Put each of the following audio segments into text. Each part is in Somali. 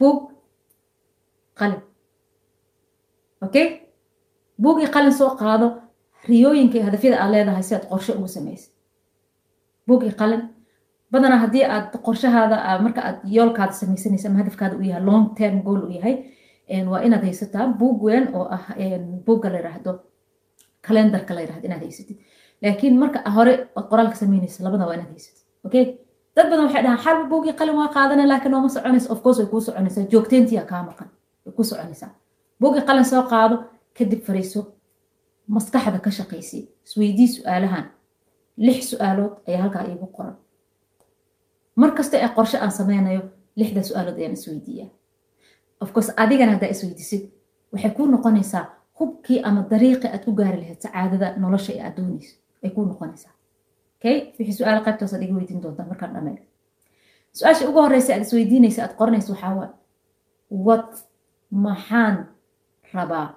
buug qalin. Okay? Buug iyo qalin soo qaado riyooyinka iyo hadafyada aad leedahay si aad qorshe ugu samaysid. Buug iyo qalin. Badanaa haddii aad qorshahaada marka aad yoolkaada samaysanaysa ama hadafkaada u yahay long term goal u yahay waa inaad haysataa buug weyn oo ah buugga la yiraahdo kalendarka la yiraahdo inaad haysatid. Laakiin marka hore ood qoraalka samaynaysa labada waa inaad haysatid. Okay dad badan waxay dhahaan xalba buugii qalin waa qaadana laakiin nooma soconaysa. Of way kuu soconaysaa. Joogteyntiya kaa maqan. Way kuu soconaysaa. Buugii qalin soo qaado kadib fariiso maskaxda ka shaqaysay isweydii su'aalahan lix su'aalood ayaa halkaa iigu qoran. Mar kasta ee qorshe aan sameynayo lixda su'aalood ayaan isweydiiyaa. Ofcourse adigana haddaa isweydiisid waxay kuu noqonaysaa hubkii ama dariiqii aad ku gaari lahayd sacaadada nolosha ee aad doonayso. Ay kuu noqonaysaa wixii su'aal iga weydiin doontaa markaan dhammeeyo su'aasha ugu horeysa aad isweydiinaysa aad qoranaysa waxaa waa wat maxaan rabaa?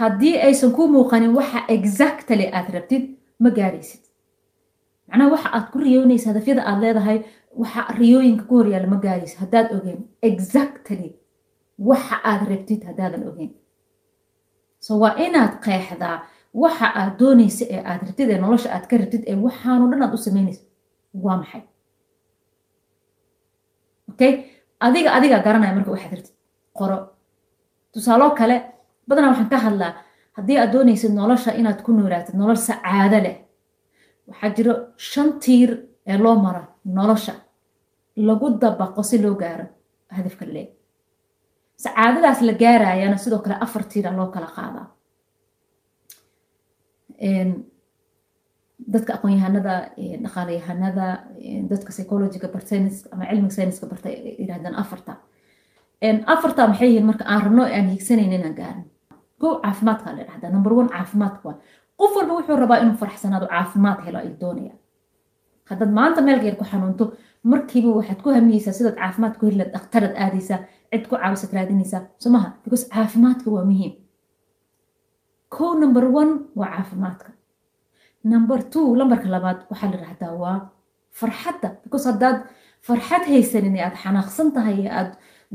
Haddii aysan kuu muuqanin waxa exactly aad rabtid ma gaaraysid. Macnaha waxa aad ku riyoonaysa hadafyada aad leedahay waxa riyooyinka ku horyaalla ma gaaraysa haddaad ogeen exactly waxa aad rabtid haddaadan ogeen so waa inaad qeexdaa waxa aad doonaysa ee aad rabtid ee nolosha aad ka rabtid ee waxaano dhan aad u samaynaysa waa maxay? Okay? Adiga adiga garanaya marka waxaad rabtid qoro. Tusaaloo kale badanaa waxaan ka hadlaa haddii aad doonaysid nolosha inaad ku noolaatid nolol sacaado leh waxaa jiro shan tiir ee loo maro nolosha lagu dabaqo si loo gaaro hadafka leeg sacaadadaas la gaarayana sidoo kale afar tiira loo kala qaadaa dadka aqoon-yahanada dhaqaalayahanada dadka psychologiga barta ama cilmiga sayniska barta yirahdaan afarta. Afarta maxay yihiin marka aan rabno aan hiigsanayn inaan gaarin kow caafimaadka la dhahdaa number one caafimaadka qof walba wuxuu rabaa inuu faraxsanaado caafimaad helo ay doonaya. Haddaad maanta meel geer ku xanuunto markiiba waxaad ku hamiyeysaa sidaad caafimaad ku heli dhakhtarad aadaysaa cid ku caawisad raadinaysaa. Soo maha because caafimaadka waa muhiim kow number one waa caafimaadka. Number two lambarka labaad waxaa la dhahdaa waa farxadda. Because haddaad farxad haysanin ee aad xanaaqsan tahay ee aad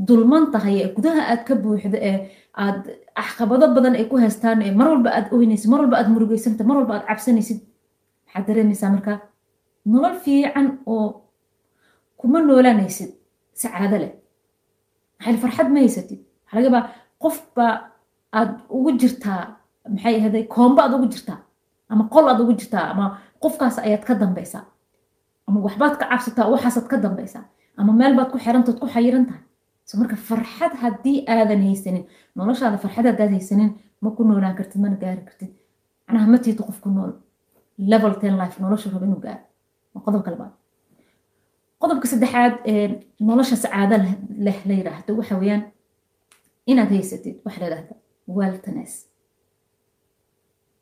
dulman tahay ee gudaha aad ka buuxdo ee aad axqabado badan ay ku haystaan ee mar walba aad oynaysid mar walba aad murugeysanta mar walba aad cabsanaysid maxaad dareemaysaa markaa nolol fiican oo kuma noolanaysid sacaado leh. Maxay farxad ma haysatid. Waxaa laga yaabaa qofba aad ugu jirtaa maxay ahday koomba aad ugu jirtaa? Ama qol aad ugu jirtaa? Ama qofkaas ayaad ka dambaysaa? Ama waxbaad ka cabsataa? Waxaasaad ka dambaysaa? Ama meel baad ku xirantaad ku xayiran tahay so marka farxad haddii aadan haysanin noloshaada farxad haddaad haysanin ma ku noolaan kartid mana gaari kartid. Macnaha ma tiito qof ku nool. Level ten life nolosha raba inuu gaaro. Waa qodobka labaad qodobka saddexaad nolosha sacaado leh la yiraahdo waxa weeyaan inaad haysatid waxa la yidhahda weltness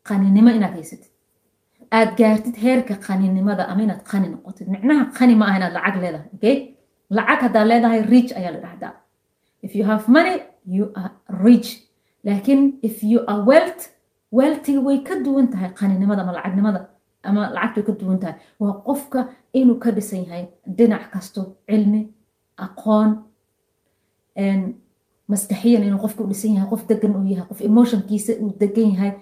qaninimo inaad haysatid. Aad gaartid heerka qaninimada ama inaad qani noqotid. Micnaha qani ma aha inaad lacag leedahay okay? Lacag haddaa leedahay rich ayaa la dhahdaa if you have money you are rich. Laakiin if you are wealth wealthiga way ka duwan tahay qaninimada ama lacagnimada ama lacagta ka duwan tahay. Waa qofka inuu ka dhisan yahay dhinac kasto cilmi aqoon maskaxiyan inuu qofka u dhisan yahay qof degan uu yahay qof emotionkiisa uu degan yahay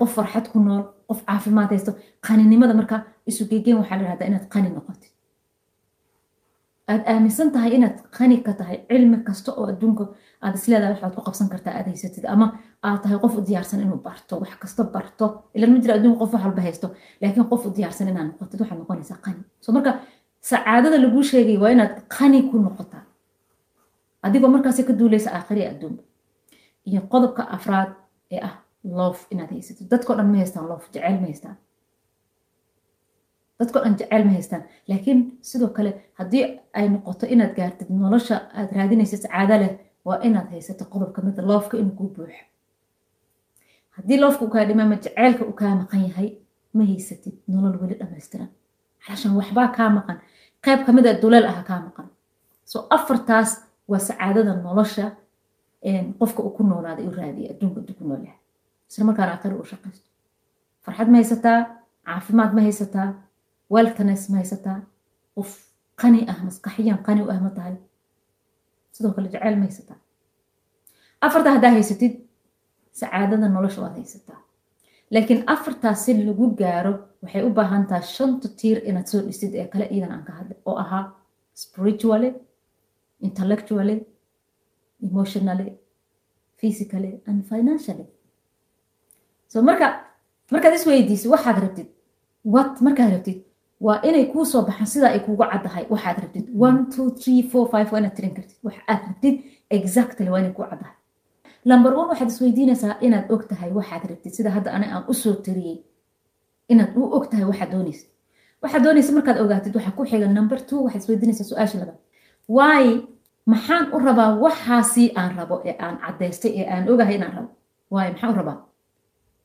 qof farxad ku nool qof caafimaad haysto qaninimada marka isu gegeen waxaa la dhahdaa inaad qani noqotid. Aad aaminsan tahay inaad qani ka tahay cilmi kasta oo adduunka aad isleedahay waxaad ku qabsan kartaa aad haysatid ama aad tahay qof u diyaarsan inuu barto wax kasta barto. Ilan ma jira adduunka qof wax walba haysto laakiin qof u diyaarsan inaad noqotid waxaad noqonaysaa qani. So marka sacaadada laguu sheegay waa inaad qani ku noqotaa. Adigoo markaasi ka duuleysa aakhiri adduunka iyo qodobka afraad ee ah loof inaad haysatid dadkao dhan ma haystaan loof jeceyl ma haystaan dadkao dhan jeceyl ma haystaan laakiin sidoo kale haddii ay noqoto inaad gaartid nolosha aad raadinaysid sacaado leh waa inaad haysato qodobka mida loofka inuu kuu buuxo haddii loofka u kaa dhima ama jeceylka uu kaa maqan yahay ma haysatid nolol weli dhammaystiran calashan waxbaa kaa maqan qayb ka mid a duleel aha kaa maqan so afartaas waa sacaadada nolosha qofka uu ku noolaaday u raadiya adduunka aduu ku noolyahay isla markaana aakhiri uu shaqaysto farxad ma haysataa caafimaad ma haysataa weltness ma haysataa qof qani ah maskaxiyan qani u ah ma tahay sidoo kale jeceyl ma haysataa afarta haddaa haysatid sacaadada nolosha waad haysataa laakiin afartaas si lagu gaaro waxay u baahan tahay shanta tiir inaad soo dhisid ee kale iidan aan ka hadlay oo ahaa spiritually intellectually emotionally physically and financially so marka markaad isweydiisid waxaad rabtid wat markaad rabtid waa inay kuu soo baxaan sidaa ay kuugu caddahay waxaad rabtid one two three four five waa inaad tirin kartid. Wax aad rabtid exactly waa inay kuu caddahay. Number one waxaad isweydiinaysaa inaad og tahay waxaad rabtid sida hadda ani aan u soo tiriyey inaad u og tahay waxaad doonaysid. Waxaad doonaysa markaad ogaatid waxaa ku xiga number two waxaad isweydiinaysaa su'aasha labaad. Waay maxaan u rabaa waxaasi aan rabo ee aan caddaystay ee aan ogahay inaan rabo. Waay maxaan u rabaa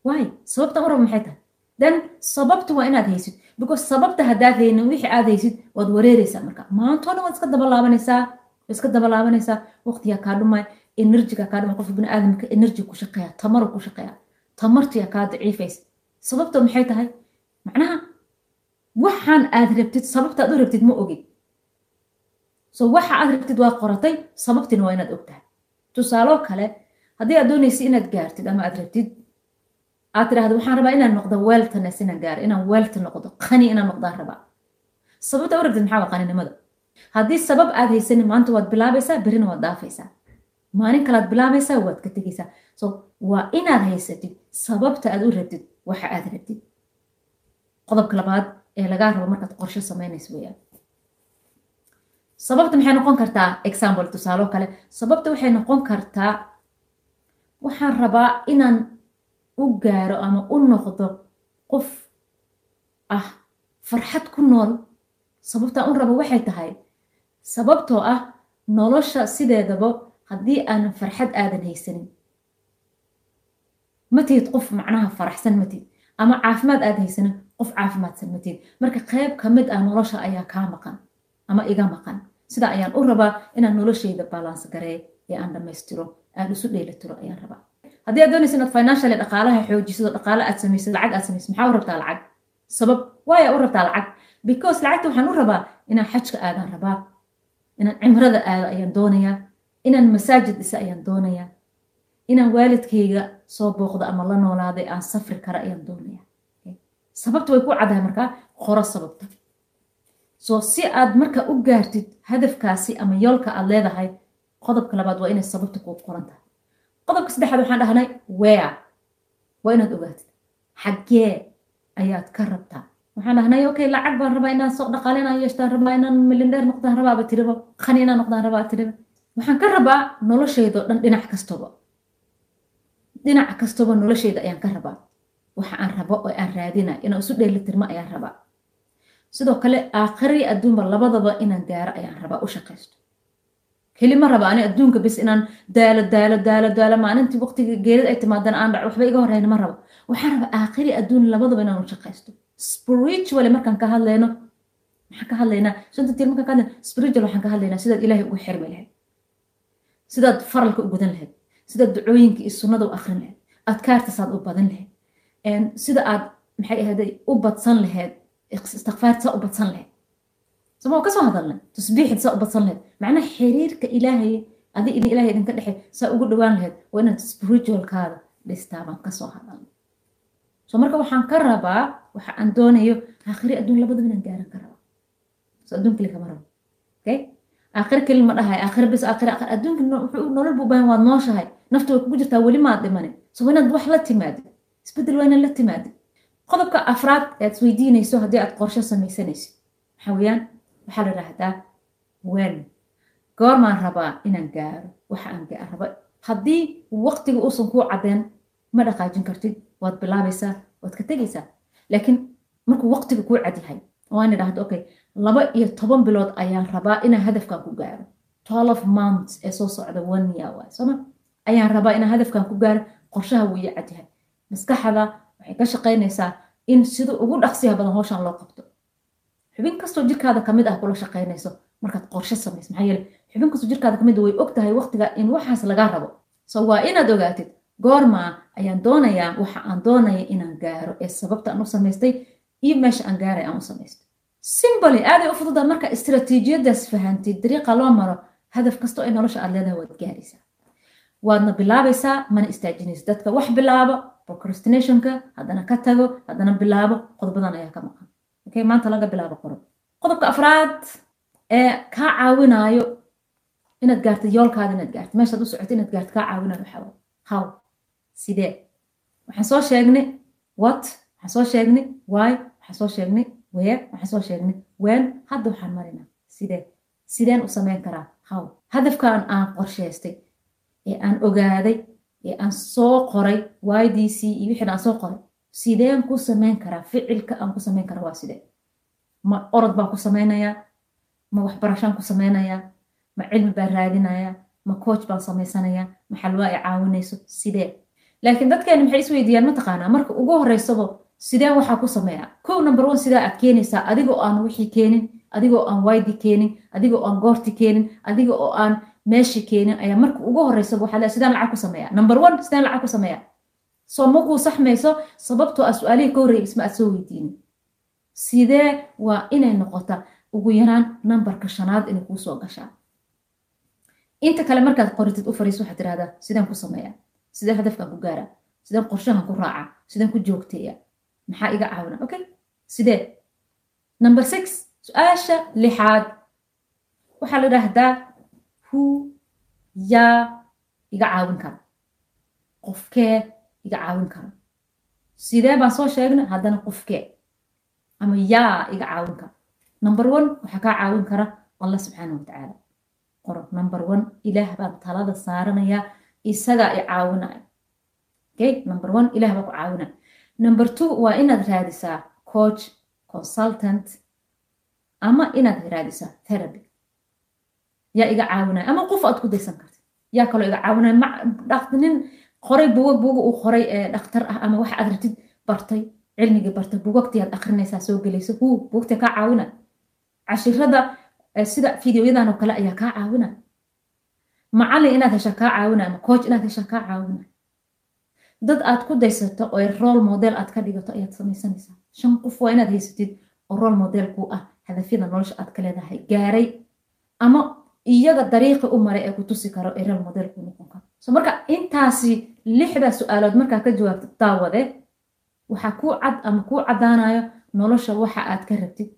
waay sababtaan u rabo maxay tahay? Then sababta waa inaad haysid. Because sababta haddaad haynin wixii aad haysid waad wareereysaa marka. Maantoo dhan waad iska dabalaabanaysaa iska dabalaabanaysaa. Waqtiyaa kaa dhumay enerjiga kaa dhumay. Qofka biniaadamka enerji ku shaqeeya tamaru ku shaqeeya tamartiya kaa daciifaysa sababta maxay tahay? Macnaha waxaan aad rabtid sababta aad u rabtid ma ogid so waxa aad rabtid waa qoratay sababtina waa inaad og tahay tusaaloo kale haddii aad doonaysid inaad gaartid ama aad rabtid aad tidhahdo waxaan rabaa inaan noqdo wealthness inaan gaaro inaan wealth noqdo qani inaan noqdaan rabaa. Sababta u rabtid maxaa waa qaninimada? Haddii sabab aad haysanin maanta waad bilaabaysaa berina waad dhaafaysaa maalin kalaad bilaabaysaa waad ka tegaysaa so waa inaad haysatid sababta aad u rabtid waxa aad rabtid qodobka labaad ee lagaa rabo markaad qorshe samaynaysa weyaan sababta maxay noqon kartaa? Example tusaalo kale. Sababta waxay noqon kartaa waxaan rabaa inaan u gaaro ama u noqdo qof ah farxad ku nool sababtaan u rabo waxay tahay sababtoo ah nolosha sideedaba haddii aanan farxad aadan haysanin. Ma qof macnaha faraxsan ma tihid ama caafimaad aad haysanin qof caafimaadsan ma tihid. Marka qayb ka mid ah nolosha ayaa kaa maqan ama iga maqan. Sidaa ayaan u rabaa inaan noloshayda balans gareey ee aan dhammaystiro aan isu dheelitiro ayaan rabaa haddii aad doonaysa inaad financially dhaqaalaha xoojiso dhaqaale aad samaysid lacag aad samaysid maxaa u rabtaa lacag? Sabab waaya u rabtaa lacag? Because lacagta waxaan u rabaa inaan xajka aadaan rabaa inaan cimrada aado ayaan doonayaa inaan masaajid dhisa ayaan doonayaa inaan waalidkayga soo booqdo ama la noolaaday aan safri kara ayaan doonayaa. Sababta way ku caddahay markaa qoro sababta. So si aad marka u gaartid hadafkaasi ama yoolka aad leedahay qodobka labaad waa inay sababta kuu qoran tahay qodobka saddexaad waxaan dhahnay wea waa inaad ogaatid. Xaggee ayaad ka rabtaa. Waxaan dhahnay okay lacag baan rabaa inaan soo dhaqaale inaan yeeshtaan rabaa inaan milindheer noqdaan rabaaba tiriba qani inaan noqdaan rabaa tiriba waxaan ka rabaa noloshaydo dhan dhinac kastaba dhinac kastaba noloshayda ayaan ka rabaa. Waxa aan rabo oo aan raadina inaan isu dheelitirmo ayaan rabaa. Sidoo kale aakhiri adduunba labadaba inaan gaaro ayaan rabaa u shaqaysto keli ma raba ani adduunka bis inaan daalo daalo daalo daalo maalintii waqtiga geerida ay timaadana aan dhac waxba iga horeyna ma rabo waxaan rabaa aakhiri adduun labadaba inaan u shaqaysto. Spiritually markaan ka hadlayno maxaan ka hadlaynaa? Shanta markaan ka hadlayno spiritual waxaan ka hadlaynaa sidaad ilaahay ugu xirmi lahayd. Sidaad faralka u gudan lahayd. Sidaad ducooyinka iyo sunnada u akrin lahayd. Adkaarta saad u badan lahayd. Sida aad maxay ahayday u badsan lahayd. Istikfaarta u badsan lahayd sama waa ka soo hadalnay tasbiixid saa u badsan lahayd macnaha xiriirka ilaahay adi ilaahay idinka dhexe saa ugu dhowaan lahayd waa inaad spiritualkaada dhistaa ka soo hadalnay so marka waxaan ka rabaa waxa aan doonayo aakhiri adduun labadaba inaan gaaran ka rabaa so adduun keli kama rabo okay aakhir keli ma dhahay aakhir bis aakhir aakhir adduunka nolol buu waad nooshahay naftu way kugu jirtaa weli maad dhimanin so waa inaad wax la timaadid isbeddel waa inaad la timaadid qodobka afraad aad isweydiinayso haddii aad qorshe samaysanaysid waxaa weeyaan waxaa la dhahdaa wen goormaan rabaa inaan gaaro waxa aan raba haddii waqtiga uusan kuu caddeen ma dhaqaajin kartid waad bilaabaysaa waad ka tegaysaa. Laakiin markuu waqtiga kuu cadyahay waan idhahdo okay laba iyo toban bilood ayaan rabaa inaan hadafkan ku gaaro. Twelve months ee soo socda one year waay sooma ayaan rabaa inaan hadafkan ku gaaro qorshaha wuu ii cadyahay maskaxda waxay ka shaqaynaysaa in sida ugu dhaqsiyaha badan howshan loo qabto xubin kastoo jirkaada ka mid ah kula shaqaynayso markaad qorshe samayso maxaa yeele xubin kastoo jirkaada ka mid way og tahay waqtiga in waxaas laga rabo. So waa inaad ogaatid goormaa ayaan doonayaa waxa aan doonaya inaan gaaro ee sababta aan u samaystay iyo meesha aan gaaray aan u samaystay simbly aaday u fududaa marka istiraatiijiyadaas fahantid dariiqa loo maro hadaf kastoo ay nolosha aad leedahay waad gaaraysaa. Waadna bilaabaysaa mana istaajinaysa. Dadka wax bilaabo procrastinationka haddana ka tago haddana bilaabo qodobadan ayaa ka maqan okay maanta laga bilaabo qodob qodobka afraad ee kaa caawinaayo inaad gaarto yoolkaada inaad gaarto meeshaad u socoto inaad gaarto kaa caawinayo waxaa how? Sidee? Waxaan soo sheegnay what? Waxaan soo sheegnay why? Waxaan soo sheegnay where? Waxaan soo sheegnay when? Hadda waxaan marinaa sidee? Sideen u samayn karaa? How? Hadafkan aan qorshaystay ee aan ogaaday ee aan soo qoray y d c iyo wixii aan soo qoray sideen ku samayn karaa ficilka aan ku samayn karaa waa sidee ma orod baan ku samaynayaa ma waxbarashaan ku samaynayaa ma cilmi baan raadinayaa ma coach baan samaysanayaa ma xalwaa ay caawinayso sidee laakiin dadkeeni maxay isweydiiyaan mataqaanaa marka ugu horeysabo sideen waxaa ku sameeyaa kow number one sidaa aad keenaysaa? Adigoo aan wixii keenin adigoo aan waydi keenin adigoo aan goorti keenin adiga oo aan meeshi keenin ayaa marka ugu horeysaba waxaa sideen lacag ku sameeyaa number one sideen lacag ku sameeyaa soo makuu saxmayso sababtoo ah su'aalihii ka horreeyay isma aad soo weydiinin sidee waa inay noqota ugu yaraan nambarka shanaad inay kuu soo gashaa? Inta kale markaad qoritid u fariis waxaad tirahdaa sideen ku sameeyaa sideen hadafkan ku gaaraa sideen qorshahan ku raacaa sideen ku joogteeya maxaa iga caawina? Okay sidee? Number six su'aasha lixaad. Waxaa la idhaahdaa hu yaa iga caawin kara? Qofkee iga caawin kara. Sidee baan soo sheegnay? Haddana qofkee ama yaa iga caawin kara. Number one waxaa kaa caawin kara allah subxaana watacaala qoro number one ilaah baan talada saaranayaa isagaa i caawinaya. Okay? Number one ilaah baa ku caawinaya. Number two waa inaad raadisaa coach consultant ama inaad raadisaa therapy. Yaa iga caawinaya. Ama qof aad ku daysan kartid. Yaa kaloo iga caawinaya. Nin qoray bugag buga uu qoray ee dhakhtar ah ama waxa aad ratid bartay cilmigii bartay bugagtii aad akrinaysaa soo gelaysa hu bugagtii kaa caawinaya cashirada sida fideoyadan oo kale ayaa kaa caawinaya macallin inaad hesha kaa caawinaya ama coach inaad hesha kaa caawinaya dad aad ku daysato oo role model aad ka dhigato ayaad samaysanaysaa. Shan qof waa inaad haysatid oo role model ku ah hadafyada nolosha aad ka leedahay gaaray ama iyaga dariiqi u maray ee ku tusi karo ee role model ku noqon karo so marka intaasi lixdaa su'aalood markaa ka jawaabto daawade waxaa kuu cad ama kuu caddaanayo nolosha waxa aad ka rabtid.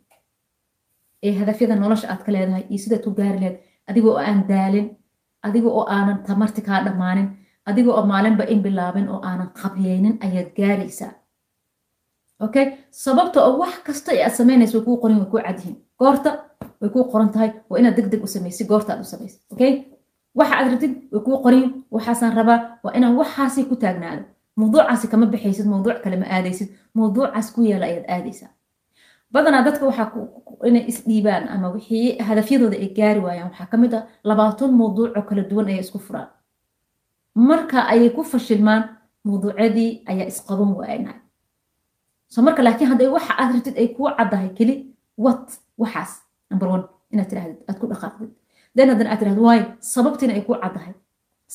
Ee hadafyada nolosha aad ka leedahay iyo sidaad ku gaari lahayd adiga oo aan daalin adiga oo aanan tamarti kaa dhammaanin adiga oo maalinba in bilaabin oo aanan qabyaynin ayaad gaaraysaa. Okay sababta oo wax kasta ee aad samaynaysa way kuu qorin way kuu cadyihiin goorta way kuu qoran tahay waa inaad deg deg u samaysid goorta aad u samaysid. Okay waxa aad rabtid way kuu qorin waxaasaan rabaa waa inaan waxaasi ku taagnaado. Mawduucaasi kama baxaysid mawduuc kale ma aadaysid mawduucaas ku yaalla ayaad aadaysaa. Badanaa dadka waxaa inay isdhiibaan ama wixii hadafyadooda ay gaari waayaan waxaa ka mid ah labaatan mawduuc kala duwan ayay isku furaan. Marka ayay ku fashilmaan mawduucyadii ayaa isqaban waayna so marka laakiin hadday waxa aad rabtid ay kuu caddahay keli wat waxaas number one inaad tirahdid aad ku dhaqaaqdid haddana aad tirahdid waayo sababtiina ay kuu caddahay.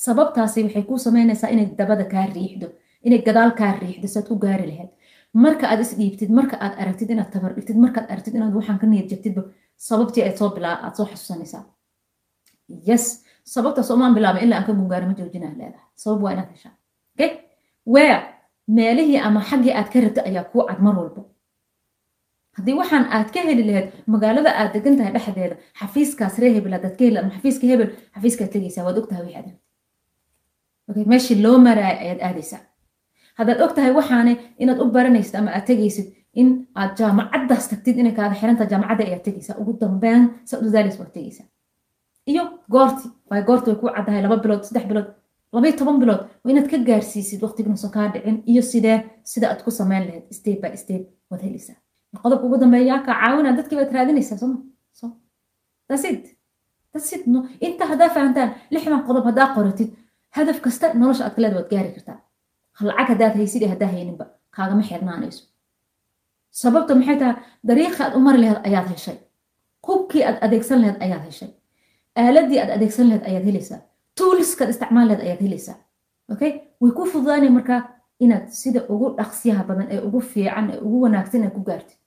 Sababtaasi waxay kuu samaynaysaa inay dabada kaa riixdo inay gadaal kaa riixdo saad ku gaari lahayd. Marka aad isdhiibtid marka aad aragtid inaad tabar dhigtid markaad aragtid inaad waxaan ka niyad jabtidba sababtii aad soo bilaa aad soo xasuusanaysaa. Yes sababta soomaan bilaabay ilaa aan ka gungaari ma joojinaa leedahay. Sabab waa inaad heshaa. Okay? Where? Meelihii ama xaggii aad ka rabtay ayaa kuu cad mar walba haddii waxaan aad ka heli lahayd magaalada aad degan tahay dhexdeeda xafiiskaas ree hebel haddaad ka heli ama xafiiska hebel xafiiskaad tegaysaa waad ogtahay wixii rabtid okay meeshii loo maraaya ayaad aadaysaa. Haddaad og tahay waxaane inaad u baranaysid ama aad tegaysid in aad jaamacaddaas tagtid inay kaaga xirantaha jaamacadda ayaad tegaysaa ugu dambeyn saad usaalis waad tegaysaa iyo goorti waay goorti way kuu caddahay laba bilood saddex bilood labay toban bilood. Waa inaad ka gaarsiisid waqtiginuusan kaa dhicin iyo sidee sida aad ku samayn lahayd step by step waad helaysaa qodobka ugu dambeeya yaa kaa caawina dadkii baad raadinaysaa sooma so dasid dasid no inta haddaa fahantaan lixdan qodob haddaa qoratid hadaf kasta nolosha aad ka leeda waad gaari kartaa lacag haddaad haysid iyo haddaa hayninba kaagama xirnaanayso. Sababta maxay tahay dariiqii aad u mari laheed ayaad heshay. Hubkii aad adeegsan laheed ayaad heshay. Aaladii aad adeegsan laheed ayaad helaysaa tuuliskaad isticmaal laheed ayaad helaysaa okay? Way ku fududaanay markaa inaad sida ugu dhaqsiyaha badan ee ugu fiican ee ugu wanaagsan ee ku gaartid